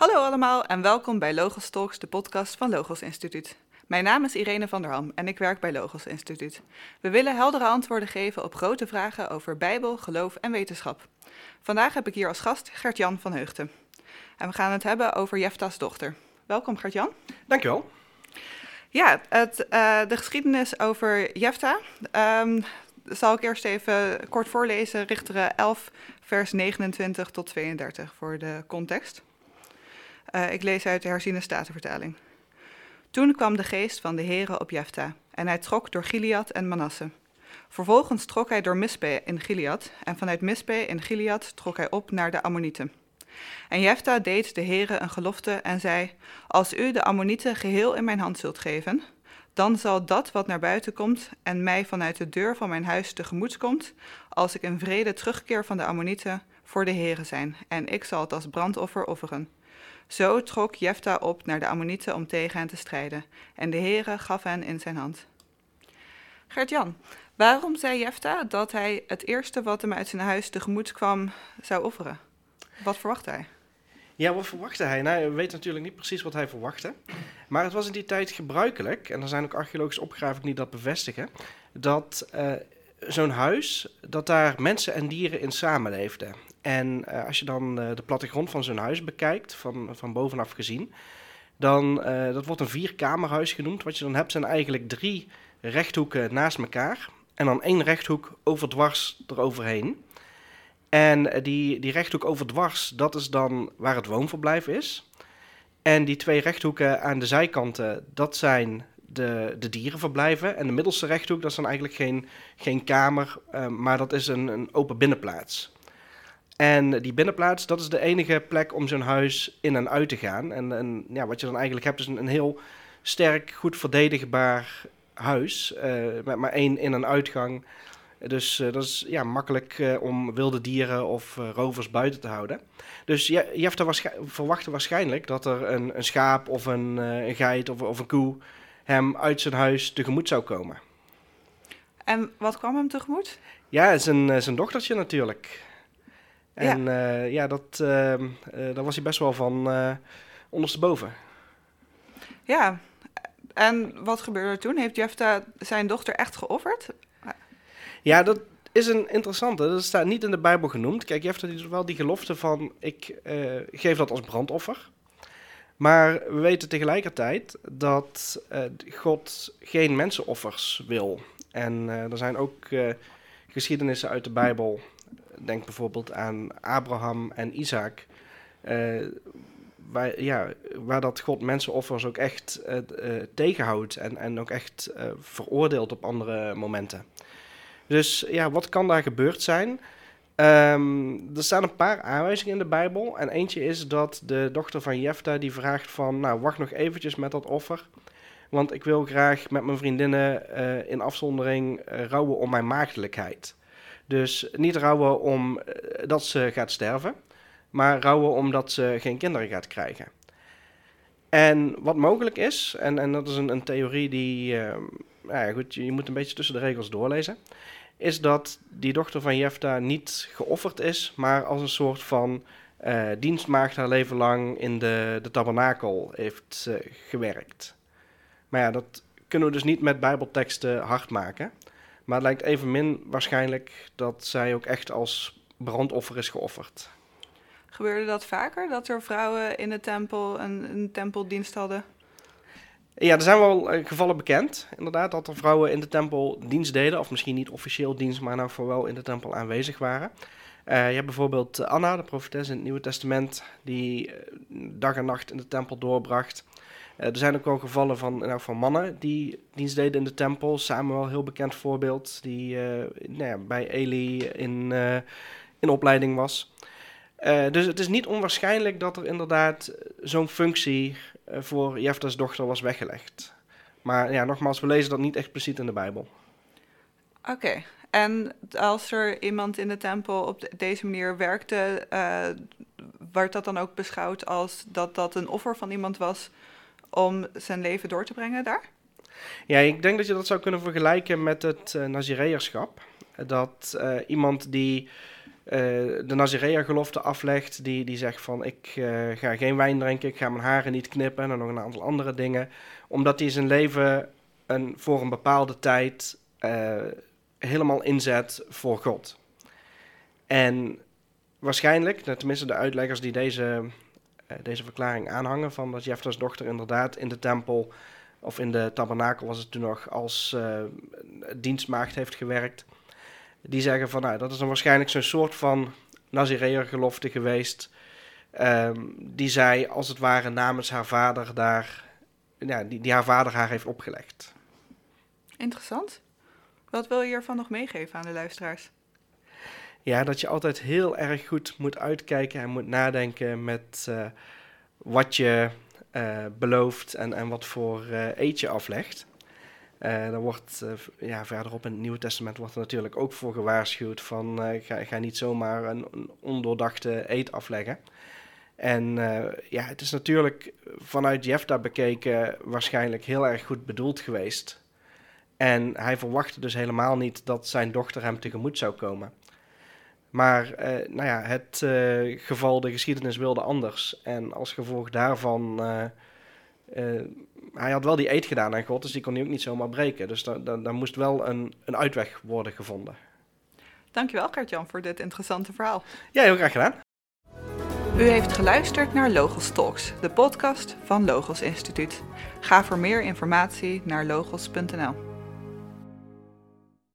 Hallo allemaal en welkom bij Logos Talks, de podcast van Logos Instituut. Mijn naam is Irene van der Ham en ik werk bij Logos Instituut. We willen heldere antwoorden geven op grote vragen over Bijbel, geloof en wetenschap. Vandaag heb ik hier als gast Gert-Jan van Heugten. En we gaan het hebben over Jefta's dochter. Welkom Gert-Jan. Dankjewel. Ja, het, uh, de geschiedenis over Jefta um, zal ik eerst even kort voorlezen. Richteren 11, vers 29 tot 32 voor de context. Uh, ik lees uit de herziene statenvertaling. Toen kwam de geest van de Heere op Jefta, en hij trok door Gilead en Manasse. Vervolgens trok hij door Mispe in Gilead, en vanuit Mispe in Gilead trok hij op naar de Ammonieten. En Jefta deed de Heere een gelofte en zei: Als u de Ammonieten geheel in mijn hand zult geven, dan zal dat wat naar buiten komt en mij vanuit de deur van mijn huis tegemoet komt, als ik in vrede terugkeer van de Ammonieten, voor de Heere zijn, en ik zal het als brandoffer offeren. Zo trok Jefta op naar de Ammonieten om tegen hen te strijden, en de Heere gaf hen in zijn hand. Gert-Jan, waarom zei Jefta dat hij het eerste wat hem uit zijn huis tegemoet kwam zou offeren? Wat verwachtte hij? Ja, wat verwachtte hij? Nou, we weten natuurlijk niet precies wat hij verwachtte. Maar het was in die tijd gebruikelijk, en er zijn ook archeologische opgravingen die dat bevestigen, dat uh, zo'n huis, dat daar mensen en dieren in samenleefden. En uh, als je dan uh, de plattegrond van zo'n huis bekijkt, van, van bovenaf gezien, dan, dat wordt een vierkamerhuis genoemd. Wat je dan hebt zijn eigenlijk drie rechthoeken naast elkaar en dan één rechthoek overdwars eroverheen. En die, die rechthoek overdwars, dat is dan waar het woonverblijf is. En die twee rechthoeken aan de zijkanten, dat zijn de, de dierenverblijven. En de middelste rechthoek, dat is dan eigenlijk geen, geen kamer, uh, maar dat is een, een open binnenplaats. En die binnenplaats, dat is de enige plek om zo'n huis in en uit te gaan. En, en ja, wat je dan eigenlijk hebt, is een, een heel sterk, goed verdedigbaar huis. Uh, met maar één in- en uitgang. Dus uh, dat is ja, makkelijk uh, om wilde dieren of rovers buiten te houden. Dus je, je hebt waarsch verwachten waarschijnlijk dat er een, een schaap of een, een geit of, of, een koe hem uit zijn huis tegemoet zou komen. En wat kwam hem tegemoet? Ja, zijn, zijn dochtertje natuurlijk. En ja, ja dat, ehm, daar was hij best wel van ondersteboven. Ja, en wat gebeurde er toen? Heeft Jefta zijn dochter echt geofferd? Ja, dat is een interessante. Dat staat niet in de Bijbel genoemd. Kijk, Jefta doet wel die gelofte van ik uh, geef dat als brandoffer. Maar we weten tegelijkertijd dat uh, God geen mensenoffers wil. En uh, er zijn ook geschiedenissen uit de Bijbel. Denk bijvoorbeeld aan Abraham en Isaac. Waar, ja, waar dat God mensenoffers ook echt tegenhoudt en, en ook echt veroordeelt op andere momenten. Dus ja, wat kan daar gebeurd zijn? Um, er staan een paar aanwijzingen in de Bijbel. En eentje is dat de dochter van Jefta die vraagt van... nou, wacht nog eventjes met dat offer. Want ik wil graag met mijn vriendinnen in afzondering rouwen om mijn maagdelijkheid. Dus niet rouwen omdat dat ze gaat sterven... maar rouwen omdat ze geen kinderen gaat krijgen. En wat mogelijk is, en, en dat is een, een theorie die... nou ja, goed, je moet een beetje tussen de regels doorlezen is dat die dochter van Jefta niet geofferd is, maar als een soort van uh, dienstmaagd haar leven lang in de, de tabernakel heeft uh, gewerkt. Maar ja, dat kunnen we dus niet met bijbelteksten hard maken. Maar het lijkt evenmin waarschijnlijk dat zij ook echt als brandoffer is geofferd. Gebeurde dat vaker, dat er vrouwen in de tempel een, een tempeldienst hadden? Ja, er zijn wel uh, gevallen bekend, inderdaad, dat er vrouwen in de tempel dienst deden. Of misschien niet officieel dienst, maar nou wel in de tempel aanwezig waren. Uh, je hebt bijvoorbeeld Anna, de profetes in het Nieuwe Testament, die uh, dag en nacht in de tempel doorbracht. Er zijn ook wel gevallen van, nou, van mannen die dienst deden in de tempel. Samuel, heel bekend voorbeeld, die nou ja, bij Eli in, in opleiding was. dus het is niet onwaarschijnlijk dat er inderdaad zo'n functie voor Jefta's dochter was weggelegd. Maar ja, nogmaals, we lezen dat niet expliciet in de Bijbel. Oké, en als er iemand in de tempel op de, deze manier werkte, werd dat dan ook beschouwd als dat dat een offer van iemand was om zijn leven door te brengen daar? Ja, ik denk dat je dat zou kunnen vergelijken met het uh, Nazireërschap. Dat uh, iemand die de Nazirea-gelofte aflegt, die, die zegt van ik ga geen wijn drinken, ik ga mijn haren niet knippen en nog een aantal andere dingen. Omdat hij zijn leven een, voor een bepaalde tijd helemaal inzet voor God. En waarschijnlijk, nou, tenminste de uitleggers die deze, deze verklaring aanhangen, van dat Jefta's dochter inderdaad in de tempel of in de tabernakel was het toen nog, als uh, dienstmaagd heeft gewerkt. Die zeggen van, nou, dat is dan waarschijnlijk zo'n soort van Nazireër gelofte geweest. Ehm, die zij als het ware namens haar vader daar, die, die haar vader haar heeft opgelegd. Interessant. Wat wil je hiervan nog meegeven aan de luisteraars? Ja, dat je altijd heel erg goed moet uitkijken en moet nadenken met uh, wat je uh, belooft en, en wat voor uh, eet je aflegt. Dan wordt ja, verderop in het Nieuwe Testament wordt er natuurlijk ook voor gewaarschuwd van ga, ga, niet zomaar een, een ondoordachte eet afleggen. En ja, het is natuurlijk vanuit Jefta bekeken waarschijnlijk heel erg goed bedoeld geweest. En hij verwachtte dus helemaal niet dat zijn dochter hem tegemoet zou komen. Maar uh, nou ja, het uh, geval, de geschiedenis wilde anders. En als gevolg daarvan, uh, hij had wel die eed gedaan aan God, dus die kon hij ook niet zomaar breken. Dus daar moest wel een, een uitweg worden gevonden. Dankjewel Gert-Jan voor dit interessante verhaal. Ja, heel graag gedaan. U heeft geluisterd naar Logos Talks, de podcast van Logos Instituut. Ga voor meer informatie naar logos.nl.